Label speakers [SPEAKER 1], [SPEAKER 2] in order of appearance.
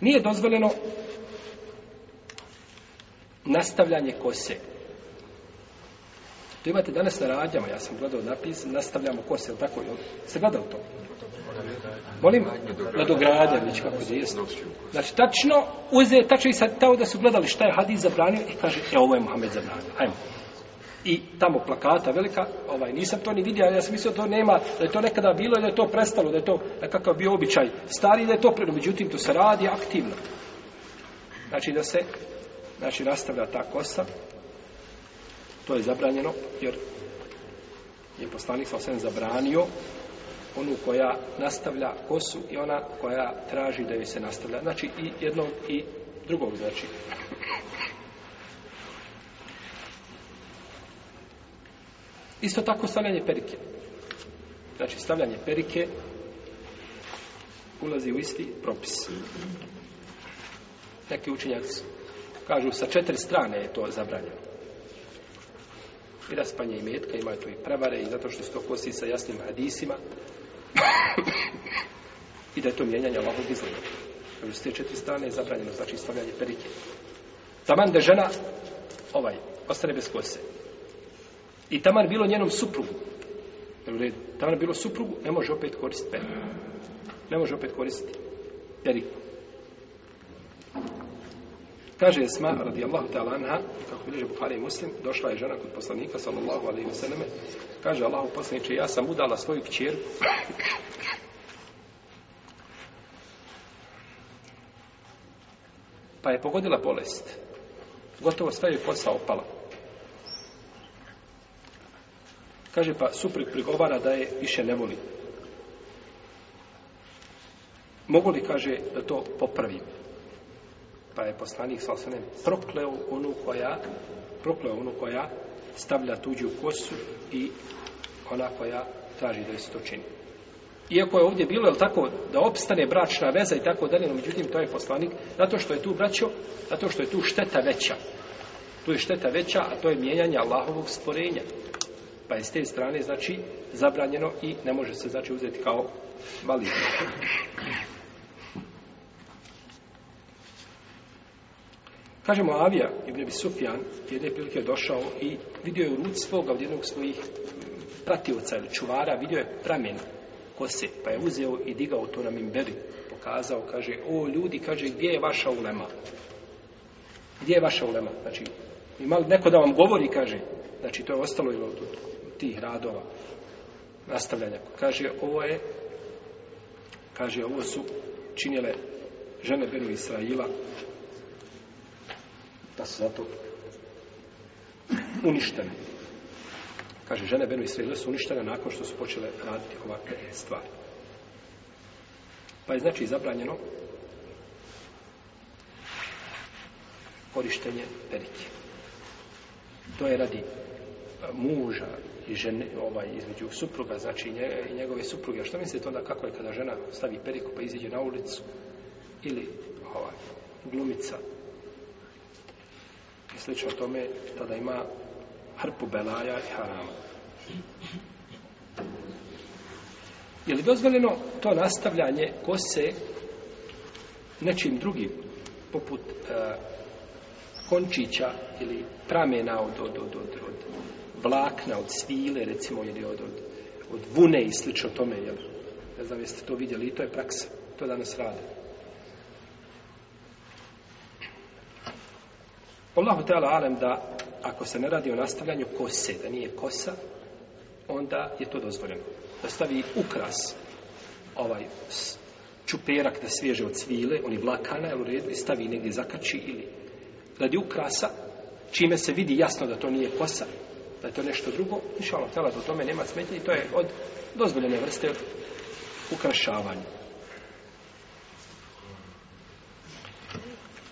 [SPEAKER 1] Nije dozvoljeno nastavljanje kose. To imate danas na radnjama, ja sam gledao napis, nastavljamo kose, ili tako? Se gledao to? Molim? Nadogradnja, već kako je Znači, tačno, uze, tačno i sad, tao da su gledali šta je Hadis zabranio i kaže, e, ovo je Mohamed zabranio. Hajmo i tamo plakata velika, ovaj, nisam to ni vidio, ja sam mislio to nema, da je to nekada bilo i da je to prestalo, da je to nekakav bio običaj stari, da je to međutim tu se radi aktivno. Znači da se, znači nastavlja ta kosa, to je zabranjeno, jer je poslanik sam zabranio onu koja nastavlja kosu i ona koja traži da joj se nastavlja. Znači i jednog i drugog, znači. Isto tako stavljanje perike. Znači, stavljanje perike ulazi u isti propis. Neki učenjaci kažu sa četiri strane je to zabranjeno. I raspanje i metka, ima tu i prevare i zato što se to kosi sa jasnim hadisima i da je to mijenjanje ovakvog izgleda. Kažu sa te četiri strane je zabranjeno, znači stavljanje perike. Taman da žena ovaj, ostane bez kose. I taman bilo njenom suprugu. tamar bilo suprugu, ne može opet koristiti periku. Ne može opet koristiti peri. Kaže Esma radijallahu ta'ala anha, kako bilježe Buhari i Muslim, došla je žena kod poslanika sallallahu alaihi wa sallam. kaže Allahu poslaniče, ja sam udala svoju kćer. Pa je pogodila bolest. Gotovo sve je posao opala. Kaže pa suprug prigovara da je više ne voli. Mogu li, kaže, da to popravim? Pa je poslanik sa prokleo onu koja prokleo onu koja stavlja tuđu kosu i ona koja traži da se to čini. Iako je ovdje bilo, jel tako, da opstane bračna veza i tako dalje, no međutim, to je poslanik, zato što je tu braćo, zato što je tu šteta veća. Tu je šteta veća, a to je mijenjanje Allahovog stvorenja. Pa je s te strane, znači, zabranjeno i ne može se, znači, uzeti kao validno. Kaže i Ibn bi Sufjan, jedne prilike je došao i vidio je u ruci svoga od jednog svojih pratioca ili čuvara, vidio je pramen kose, pa je uzeo i digao to na mimberi. Pokazao, kaže, o ljudi, kaže, gdje je vaša ulema? Gdje je vaša ulema? Znači, ima neko da vam govori, kaže. Znači, to je ostalo i od tih radova nastavljanja. Kaže, ovo je, kaže, ovo su činjele žene Benu Israila, da su zato uništene. Kaže, žene Benu Israila su uništene nakon što su počele raditi ovakve stvari. Pa je znači zabranjeno korištenje perike. To je radi muža i žene, ovaj, između supruga, znači i njegove supruge. Što mislite onda kako je kada žena stavi periku pa iziđe na ulicu ili ovaj, glumica i slično tome, tada ima hrpu belaja i harama. Je li dozvoljeno to nastavljanje kose nečim drugim, poput eh, končića ili pramena od, od, od, od, od vlakna, od svile, recimo, ili od, od, od vune i slično tome, jel? Ne znam jeste to vidjeli i to je praksa. To danas rade. Allahu Teala alem da ako se ne radi o nastavljanju kose, da nije kosa, onda je to dozvoljeno. Da stavi ukras ovaj čuperak da svježe od svile, oni vlakana, u redu, i stavi negdje zakači ili radi ukrasa, čime se vidi jasno da to nije kosa, da je to nešto drugo, inša tela za tome nema smetnje i to je od dozvoljene vrste ukrašavanja.